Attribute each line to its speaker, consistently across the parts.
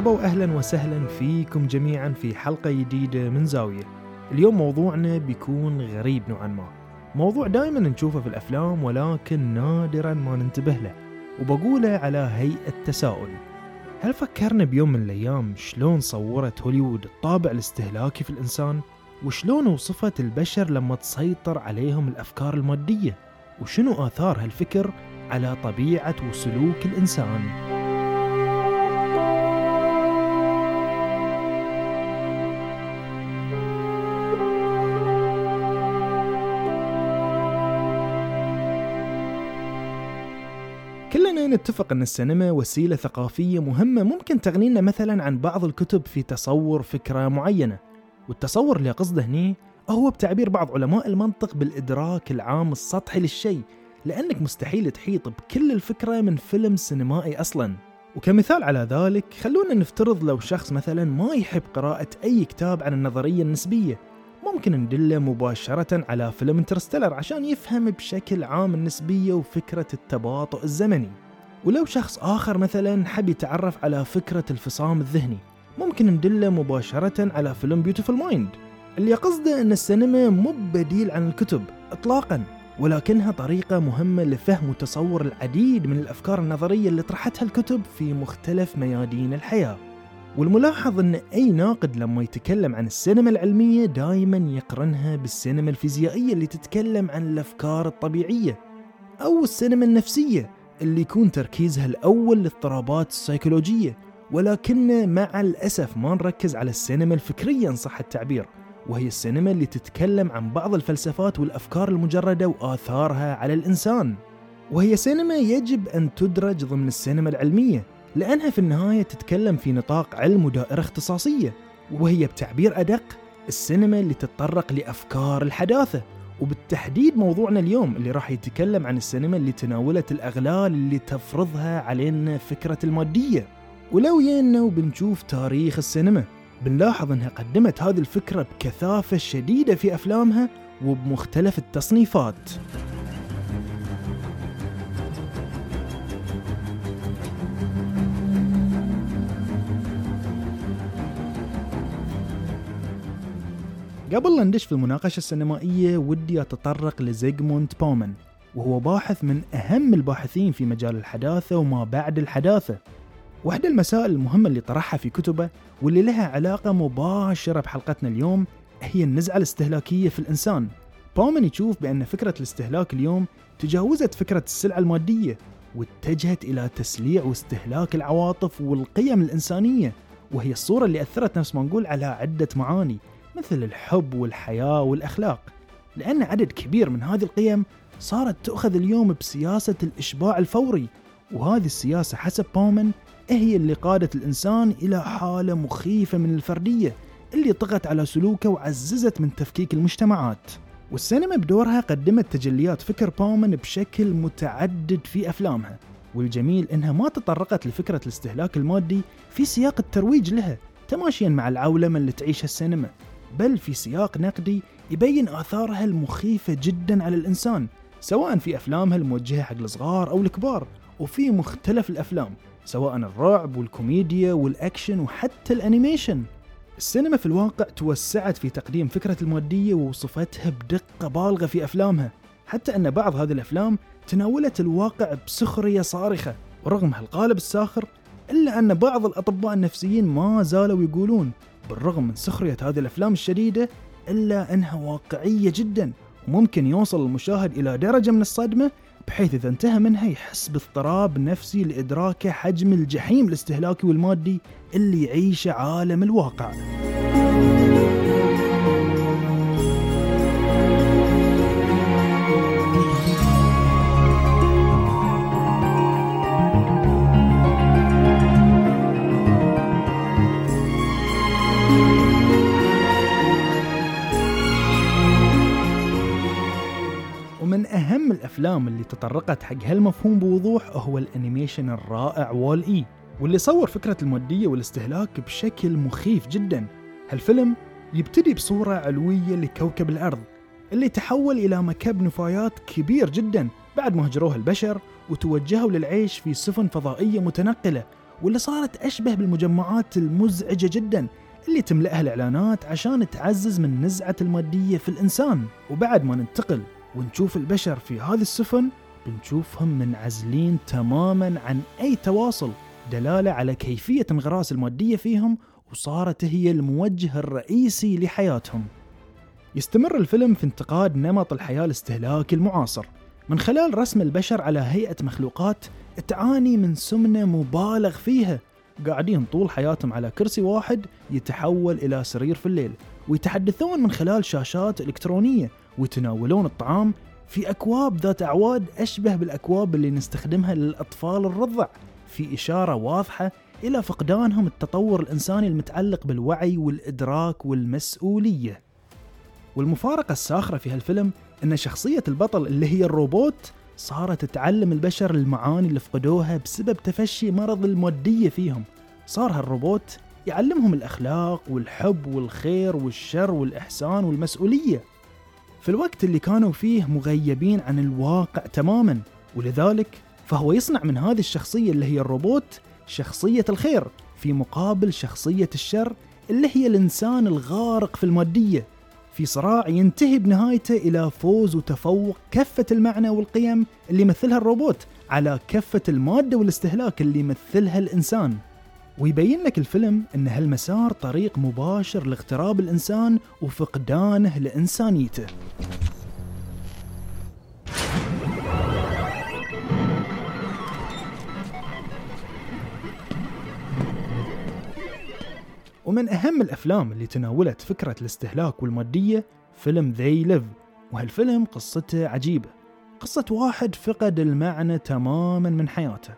Speaker 1: مرحبا واهلا وسهلا فيكم جميعا في حلقة جديدة من زاوية. اليوم موضوعنا بيكون غريب نوعا ما. موضوع دائما نشوفه في الأفلام ولكن نادرا ما ننتبه له. وبقوله على هيئة تساؤل. هل فكرنا بيوم من الأيام شلون صورت هوليوود الطابع الاستهلاكي في الإنسان؟ وشلون وصفت البشر لما تسيطر عليهم الأفكار المادية؟ وشنو آثار هالفكر على طبيعة وسلوك الإنسان؟ كلنا نتفق أن السينما وسيلة ثقافية مهمة ممكن تغنينا مثلا عن بعض الكتب في تصور فكرة معينة؟ والتصور اللي قصده هني هو بتعبير بعض علماء المنطق بالإدراك العام السطحي للشيء لأنك مستحيل تحيط بكل الفكرة من فيلم سينمائي أصلا. وكمثال على ذلك خلونا نفترض لو شخص مثلا ما يحب قراءة أي كتاب عن النظرية النسبية ممكن ندله مباشرة على فيلم Interstellar عشان يفهم بشكل عام النسبية وفكرة التباطؤ الزمني. ولو شخص آخر مثلا حب يتعرف على فكرة الفصام الذهني ممكن ندله مباشرة على فيلم Beautiful Mind اللي قصده أن السينما مو بديل عن الكتب إطلاقا ولكنها طريقة مهمة لفهم وتصور العديد من الأفكار النظرية اللي طرحتها الكتب في مختلف ميادين الحياة. والملاحظ أن أي ناقد لما يتكلم عن السينما العلمية دائما يقرنها بالسينما الفيزيائية اللي تتكلم عن الأفكار الطبيعية أو السينما النفسية. اللي يكون تركيزها الأول للاضطرابات السيكولوجية ولكن مع الأسف ما نركز على السينما الفكرية إن صح التعبير وهي السينما اللي تتكلم عن بعض الفلسفات والأفكار المجردة وآثارها على الإنسان. وهي سينما يجب أن تدرج ضمن السينما العلمية لأنها في النهاية تتكلم في نطاق علم ودائرة اختصاصية وهي بتعبير أدق السينما اللي تتطرق لأفكار الحداثة. وبالتحديد موضوعنا اليوم اللي راح يتكلم عن السينما اللي تناولت الأغلال اللي تفرضها علينا فكرة المادية. ولو يينا وبنشوف تاريخ السينما بنلاحظ أنها قدمت هذه الفكرة بكثافة شديدة في أفلامها وبمختلف التصنيفات. قبل لا ندش في المناقشة السينمائية ودي أتطرق لزيغموند بومن وهو باحث من أهم الباحثين في مجال الحداثة وما بعد الحداثة. واحدة المسائل المهمة اللي طرحها في كتبه واللي لها علاقة مباشرة بحلقتنا اليوم هي النزعة الاستهلاكية في الإنسان. بومن يشوف بأن فكرة الاستهلاك اليوم تجاوزت فكرة السلعة المادية واتجهت إلى تسليع واستهلاك العواطف والقيم الإنسانية وهي الصورة اللي أثرت نفس ما نقول على عدة معاني. مثل الحب والحياة والأخلاق لأن عدد كبير من هذه القيم صارت تؤخذ اليوم بسياسة الإشباع الفوري وهذه السياسة حسب بومن هي اللي قادت الإنسان إلى حالة مخيفة من الفردية اللي طغت على سلوكه وعززت من تفكيك المجتمعات. والسينما بدورها قدمت تجليات فكر بومن بشكل متعدد في أفلامها والجميل إنها ما تطرقت لفكرة الاستهلاك المادي في سياق الترويج لها تماشيا مع العولمة اللي تعيشها السينما. بل في سياق نقدي يبين آثارها المخيفة جدا على الإنسان سواء في أفلامها الموجهة حق الصغار أو الكبار وفي مختلف الأفلام سواء الرعب والكوميديا والأكشن وحتى ال animation. السينما في الواقع توسعت في تقديم فكرة المادية ووصفتها بدقة بالغة في أفلامها حتى أن بعض هذه الأفلام تناولت الواقع بسخرية صارخة ورغم هالقالب الساخر إلا أن بعض الأطباء النفسيين ما زالوا يقولون بالرغم من سخرية هذه الأفلام الشديدة إلا أنها واقعية جدا وممكن يوصل المشاهد إلى درجة من الصدمة بحيث إذا انتهى منها يحس باضطراب نفسي لإدراكه حجم الجحيم الاستهلاكي والمادي اللي يعيشه عالم الواقع. الأفلام اللي تطرقت حق هالمفهوم بوضوح هو ال animation الرائع WALL-E واللي صور فكرة المادية والاستهلاك بشكل مخيف جدا. هالفيلم يبتدي بصورة علوية لكوكب الأرض اللي تحول إلى مكب نفايات كبير جدا بعد ما هجروها البشر وتوجهوا للعيش في سفن فضائية متنقلة واللي صارت أشبه بالمجمعات المزعجة جدا اللي تملأها الإعلانات عشان تعزز من نزعة المادية في الإنسان. وبعد ما ننتقل ونشوف البشر في هذه السفن بنشوفهم منعزلين تماما عن أي تواصل دلالة على كيفية انغراس المادية فيهم وصارت هي الموجه الرئيسي لحياتهم. يستمر الفيلم في انتقاد نمط الحياة الاستهلاكي المعاصر. من خلال رسم البشر على هيئة مخلوقات تعاني من سمنة مبالغ فيها. قاعدين طول حياتهم على كرسي واحد يتحول إلى سرير في الليل ويتحدثون من خلال شاشات إلكترونية. ويتناولون الطعام في أكواب ذات أعواد أشبه بالأكواب اللي نستخدمها للأطفال الرضع في إشارة واضحة إلى فقدانهم التطور الإنساني المتعلق بالوعي والإدراك والمسؤولية. والمفارقة الساخرة في هالفيلم أن شخصية البطل اللي هي الروبوت صارت تعلم البشر المعاني اللي فقدوها بسبب تفشي مرض المودية فيهم. صار هالروبوت يعلمهم الأخلاق والحب والخير والشر والإحسان والمسؤولية. في الوقت اللي كانوا فيه مغيبين عن الواقع تماما ولذلك فهو يصنع من هذه الشخصية اللي هي الروبوت شخصية الخير في مقابل شخصية الشر اللي هي الإنسان الغارق في المادية. في صراع ينتهي بنهايته إلى فوز وتفوق كفة المعنى والقيم اللي يمثلها الروبوت على كفة المادة والاستهلاك اللي يمثلها الإنسان. ويبين لك الفيلم أن هالمسار طريق مباشر لاغتراب الإنسان وفقدانه لإنسانيته. ومن أهم الأفلام اللي تناولت فكرة الاستهلاك والمادية فيلم ذي ليف وهالفيلم قصته عجيبة. قصة واحد فقد المعنى تماما من حياته.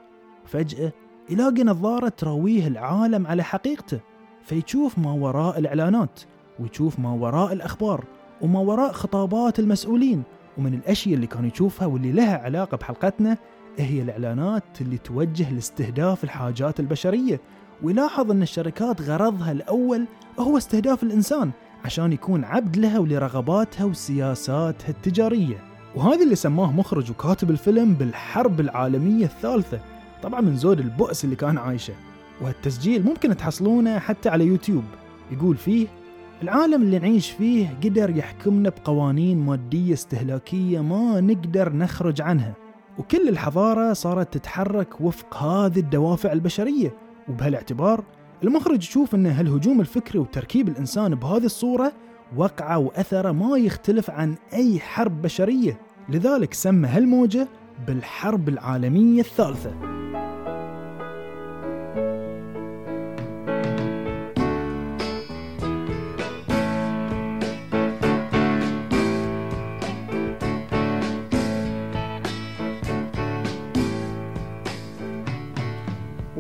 Speaker 1: فجأة يلاقي نظارة تراويه العالم على حقيقته فيشوف ما وراء الإعلانات ويشوف ما وراء الأخبار وما وراء خطابات المسؤولين ومن الأشياء اللي كان يشوفها واللي لها علاقة بحلقتنا هي الإعلانات اللي توجه لاستهداف الحاجات البشرية. ويلاحظ أن الشركات غرضها الأول هو استهداف الإنسان عشان يكون عبد لها ولرغباتها وسياساتها التجارية. وهذا اللي سماه مخرج وكاتب الفيلم بالحرب العالمية الثالثة. طبعا من زود البؤس اللي كان عايشه. وهالتسجيل ممكن تحصلونه حتى على يوتيوب. يقول فيه العالم اللي نعيش فيه قدر يحكمنا بقوانين مادية استهلاكية ما نقدر نخرج عنها. وكل الحضارة صارت تتحرك وفق هذه الدوافع البشرية. وبهالاعتبار المخرج يشوف أن هالهجوم الفكري وتركيب الإنسان بهذه الصورة وقعه وأثره ما يختلف عن أي حرب بشرية. لذلك سمى هالموجة بالحرب العالمية الثالثة.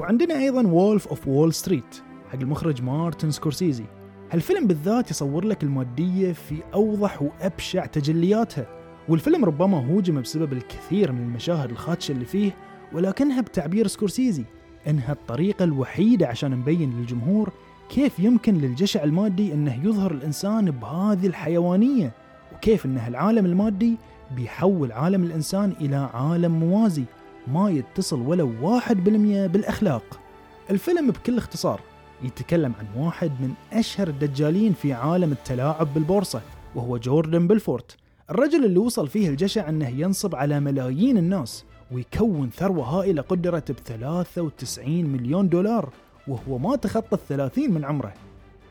Speaker 1: وعندنا أيضا Wolf of Wall Street حق المخرج مارتن سكورسيزي. هالفيلم بالذات يصور لك المادية في أوضح وأبشع تجلياتها والفيلم ربما هوجم بسبب الكثير من المشاهد الخادشة اللي فيه ولكنها بتعبير سكورسيزي إنها الطريقة الوحيدة عشان نبين للجمهور كيف يمكن للجشع المادي إنه يظهر الإنسان بهذه الحيوانية وكيف ان العالم المادي بيحول عالم الإنسان إلى عالم موازي. ما يتصل ولو واحد بالمية بالأخلاق. الفيلم بكل اختصار يتكلم عن واحد من أشهر الدجالين في عالم التلاعب بالبورصة وهو جوردن بلفورت. الرجل اللي وصل فيه الجشع أنه ينصب على ملايين الناس ويكون ثروة هائلة قدرت ب 93 مليون دولار وهو ما تخطى الثلاثين من عمره.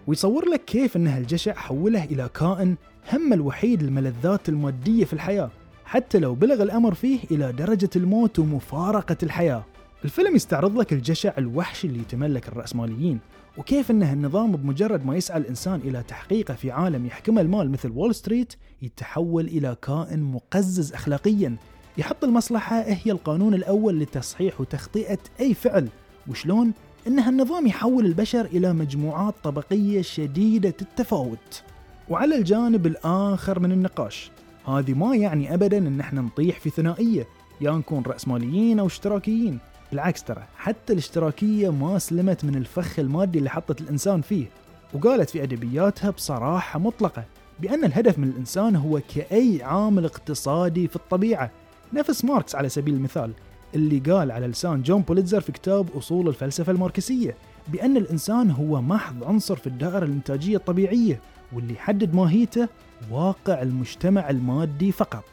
Speaker 1: ويصور لك كيف أن الجشع حوله إلى كائن هم الوحيد الملذات المادية في الحياة. حتى لو بلغ الأمر فيه إلى درجة الموت ومفارقة الحياة. الفيلم يستعرض لك الجشع الوحشي اللي يتملك الرأسماليين وكيف أن النظام بمجرد ما يسعى الإنسان إلى تحقيقه في عالم يحكمه المال مثل وول ستريت يتحول إلى كائن مقزز أخلاقيا. يحط المصلحة هي القانون الأول لتصحيح وتخطئة أي فعل. وشلون؟ أن هالنظام يحول البشر إلى مجموعات طبقية شديدة التفاوت. وعلى الجانب الآخر من النقاش هذه ما يعني ابدا إن إحنا نطيح في ثنائية يا نكون راسماليين أو اشتراكيين. بالعكس ترى حتى الاشتراكية ما سلمت من الفخ المادي اللي حطت الإنسان فيه وقالت في أدبياتها بصراحة مطلقة بأن الهدف من الإنسان هو كأي عامل اقتصادي في الطبيعة. نفس ماركس على سبيل المثال اللي قال على لسان جون بوليتزر في كتاب أصول الفلسفة الماركسية بأن الإنسان هو محض عنصر في الدائرة الإنتاجية الطبيعية واللي يحدد ماهيته واقع المجتمع المادي فقط.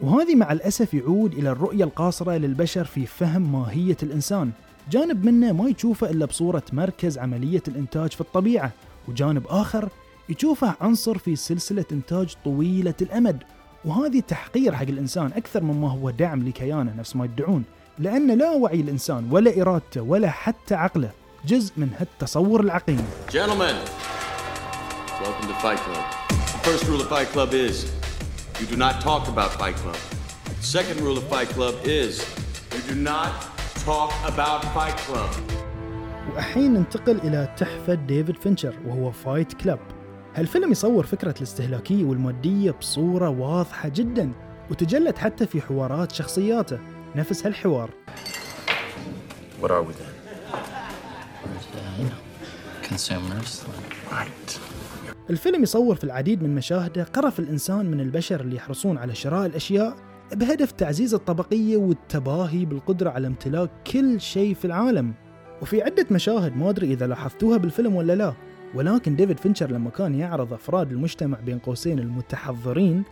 Speaker 1: وهذه مع الأسف يعود إلى الرؤية القاصرة للبشر في فهم ماهية الإنسان. جانب منه ما يشوفه إلا بصورة مركز عملية الإنتاج في الطبيعة وجانب آخر يشوفه عنصر في سلسلة إنتاج طويلة الأمد. وهذه تحقير حق الإنسان أكثر مما هو دعم لكيانه نفس ما يدعون لأن لا وعي الإنسان ولا إرادته ولا حتى عقله. جزء من هالتصور العقيم
Speaker 2: Gentlemen, welcome to Fight Club. The first rule of Fight Club is you do not talk about Fight Club. The second rule of Fight Club is you do not talk about Fight Club.
Speaker 1: وأحين ننتقل إلى تحفة ديفيد فينشر وهو فايت كلاب هالفيلم يصور فكرة الاستهلاكية والمادية بصورة واضحة جدا وتجلت حتى في حوارات شخصياته نفس هالحوار
Speaker 3: What are we then?
Speaker 1: الفيلم يصور في العديد من مشاهده قرف الإنسان من البشر اللي يحرصون على شراء الأشياء بهدف تعزيز الطبقية والتباهي بالقدرة على امتلاك كل شيء في العالم. وفي عدة مشاهد ما أدري إذا لاحظتوها بالفيلم ولا لا ولكن ديفيد فينشر لما كان يعرض أفراد المجتمع بين قوسين المتحضرين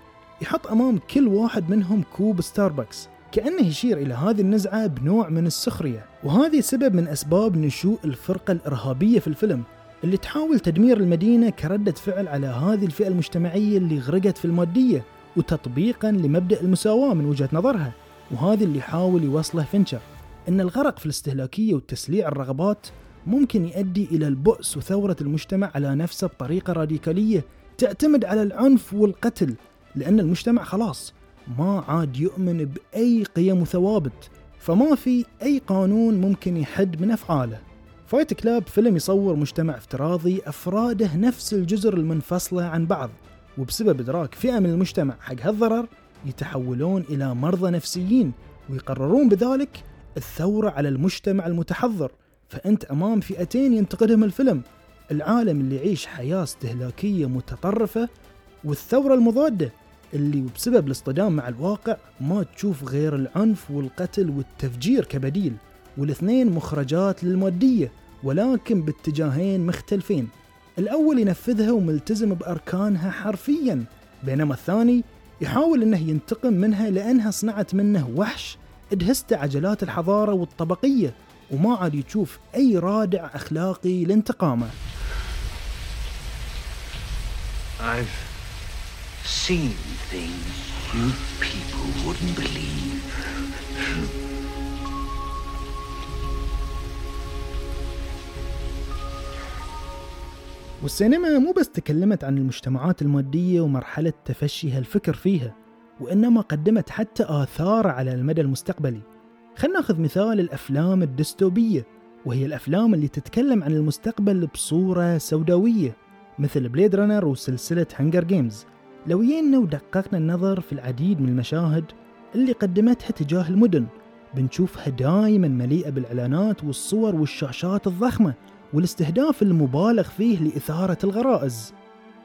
Speaker 1: يحط أمام كل واحد منهم كوب ستاربكس. كأنه يشير إلى هذه النزعة بنوع من السخرية. وهذه سبب من أسباب نشوء الفرقة الإرهابية في الفيلم اللي تحاول تدمير المدينة كردة فعل على هذه الفئة المجتمعية اللي غرقت في المادية وتطبيقا لمبدأ المساواة من وجهة نظرها. وهذا اللي يحاول يوصله فينشر أن الغرق في الاستهلاكية وتسليع الرغبات ممكن يؤدي إلى البؤس وثورة المجتمع على نفسه بطريقة راديكالية تعتمد على العنف والقتل لأن المجتمع خلاص ما عاد يؤمن بأي قيم وثوابت فما في أي قانون ممكن يحد من أفعاله. فايت كلاب فيلم يصور مجتمع افتراضي أفراده نفس الجزر المنفصلة عن بعض وبسبب إدراك فئة من المجتمع حق هالضرر يتحولون إلى مرضى نفسيين ويقررون بذلك الثورة على المجتمع المتحضر. فأنت أمام فئتين ينتقدهم الفيلم العالم اللي يعيش حياة استهلاكية متطرفة والثورة المضادة. اللي بسبب الاصطدام مع الواقع ما تشوف غير العنف والقتل والتفجير كبديل والاثنين مخرجات للمادية ولكن باتجاهين مختلفين. الأول ينفذها وملتزم بأركانها حرفيا بينما الثاني يحاول أنه ينتقم منها لأنها صنعت منه وحش ادهست عجلات الحضارة والطبقية وما عاد يشوف أي رادع أخلاقي لانتقامه.
Speaker 4: I've seen things you people wouldn't believe.
Speaker 1: والسينما مو بس تكلمت عن المجتمعات المادية ومرحلة تفشي هالفكر فيها وإنما قدمت حتى آثار على المدى المستقبلي خلنا ناخذ مثال الأفلام الديستوبية وهي الأفلام اللي تتكلم عن المستقبل بصورة سوداوية مثل Blade Runner وسلسلة Hunger Games لو جينا ودققنا النظر في العديد من المشاهد اللي قدمتها تجاه المدن بنشوفها دائما مليئة بالإعلانات والصور والشاشات الضخمة والاستهداف المبالغ فيه لإثارة الغرائز.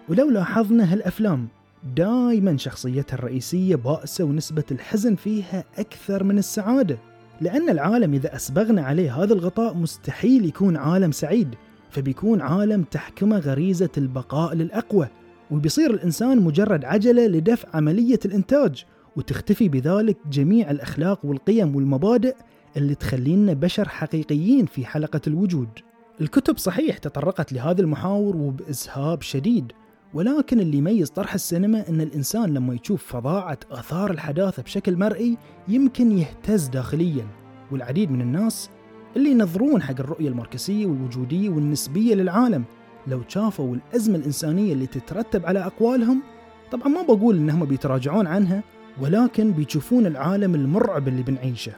Speaker 1: ولو لاحظنا هالأفلام دائما شخصيتها الرئيسية بائسة ونسبة الحزن فيها أكثر من السعادة لأن العالم إذا أسبغنا عليه هذا الغطاء مستحيل يكون عالم سعيد فبيكون عالم تحكمه غريزة البقاء للأقوى. وبيصير الإنسان مجرد عجلة لدفع عملية الإنتاج وتختفي بذلك جميع الأخلاق والقيم والمبادئ اللي تخلينا بشر حقيقيين في حلقة الوجود. الكتب صحيح تطرقت لهذه المحاور وبإسهاب شديد ولكن اللي يميز طرح السينما إن الإنسان لما يشوف فظاعة آثار الحداثة بشكل مرئي يمكن يهتز داخليا والعديد من الناس اللي ينظرون حق الرؤية الماركسية والوجودية والنسبية للعالم لو شافوا الأزمة الإنسانية اللي تترتب على أقوالهم طبعا ما بقول إنهم بيتراجعون عنها ولكن بيشوفون العالم المرعب اللي بنعيشه.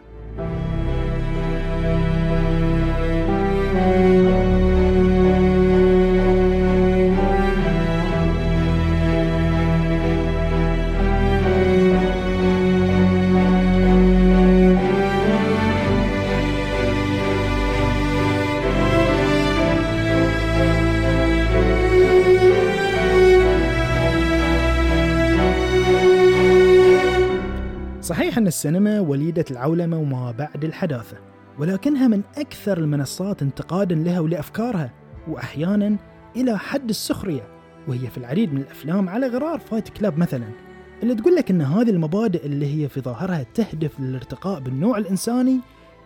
Speaker 1: صحيح أن السينما وليدة العولمة وما بعد الحداثة ولكنها من أكثر المنصات انتقادا لها ولأفكارها وأحيانا إلى حد السخرية وهي في العديد من الأفلام على غرار فايت كلاب مثلا اللي تقول لك أن هذه المبادئ اللي هي في ظاهرها تهدف للارتقاء بالنوع الإنساني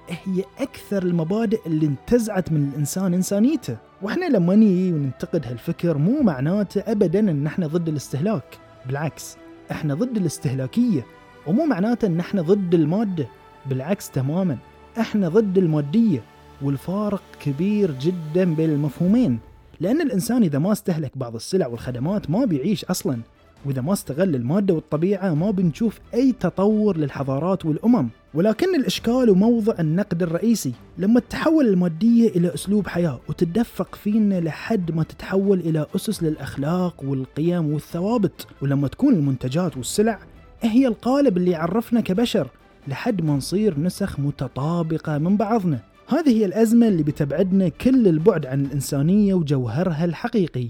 Speaker 1: هي أكثر المبادئ اللي انتزعت من الإنسان إنسانيته وإحنا لما نيجي وننتقد هالفكر مو معناته أبدا أن إحنا ضد الاستهلاك بالعكس إحنا ضد الاستهلاكية. ومو معناته إن إحنا ضد المادة بالعكس تماما. إحنا ضد المادية والفارق كبير جدا بين المفهومين. لأن الإنسان إذا ما استهلك بعض السلع والخدمات ما بيعيش أصلا. وإذا ما استغل المادة والطبيعة ما بنشوف أي تطور للحضارات والأمم. ولكن الإشكال وموضع النقد الرئيسي لما تتحول المادية إلى أسلوب حياة وتدفق فينا لحد ما تتحول إلى أسس للأخلاق والقيم والثوابت. ولما تكون المنتجات والسلع هي القالب اللي يعرفنا كبشر لحد ما نصير نسخ متطابقة من بعضنا. هذه هي الأزمة اللي بتبعدنا كل البعد عن الإنسانية وجوهرها الحقيقي.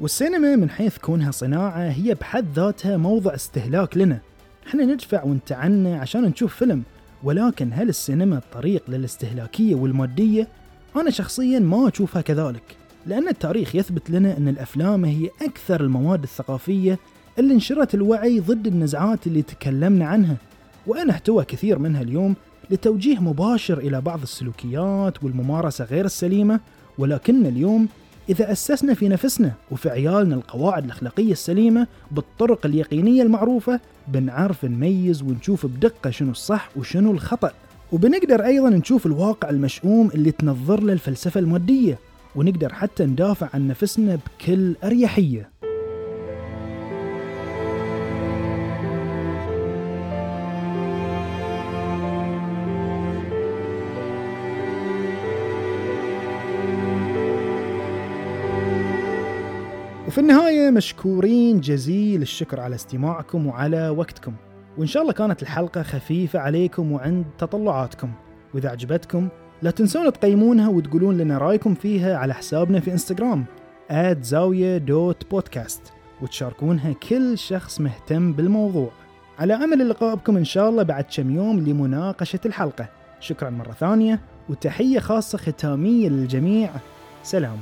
Speaker 1: والسينما من حيث كونها صناعة هي بحد ذاتها موضع استهلاك لنا. إحنا ندفع ونتعنى عشان نشوف فيلم. ولكن هل السينما طريق للاستهلاكية والمادية؟ أنا شخصيا ما أشوفها كذلك. لأن التاريخ يثبت لنا أن الأفلام هي أكثر المواد الثقافية اللي انشرت الوعي ضد النزعات اللي تكلمنا عنها وأن أحتوى كثير منها اليوم لتوجيه مباشر إلى بعض السلوكيات والممارسة غير السليمة ولكن اليوم إذا أسسنا في نفسنا وفي عيالنا القواعد الأخلاقية السليمة بالطرق اليقينية المعروفة بنعرف نميز ونشوف بدقة شنو الصح وشنو الخطأ. وبنقدر أيضا نشوف الواقع المشؤوم اللي تنظر له الفلسفة المادية ونقدر حتى ندافع عن نفسنا بكل أريحية. وفي النهاية مشكورين جزيل الشكر على استماعكم وعلى وقتكم. وإن شاء الله كانت الحلقة خفيفة عليكم وعند تطلعاتكم. وإذا عجبتكم لا تنسون تقيمونها وتقولون لنا رأيكم فيها على حسابنا في إنستغرام زاوية دوت بودكاست. وتشاركونها كل شخص مهتم بالموضوع. على أمل اللقاء بكم إن شاء الله بعد كم يوم لمناقشة الحلقة. شكرا مرة ثانية وتحية خاصة ختامية للجميع. سلام.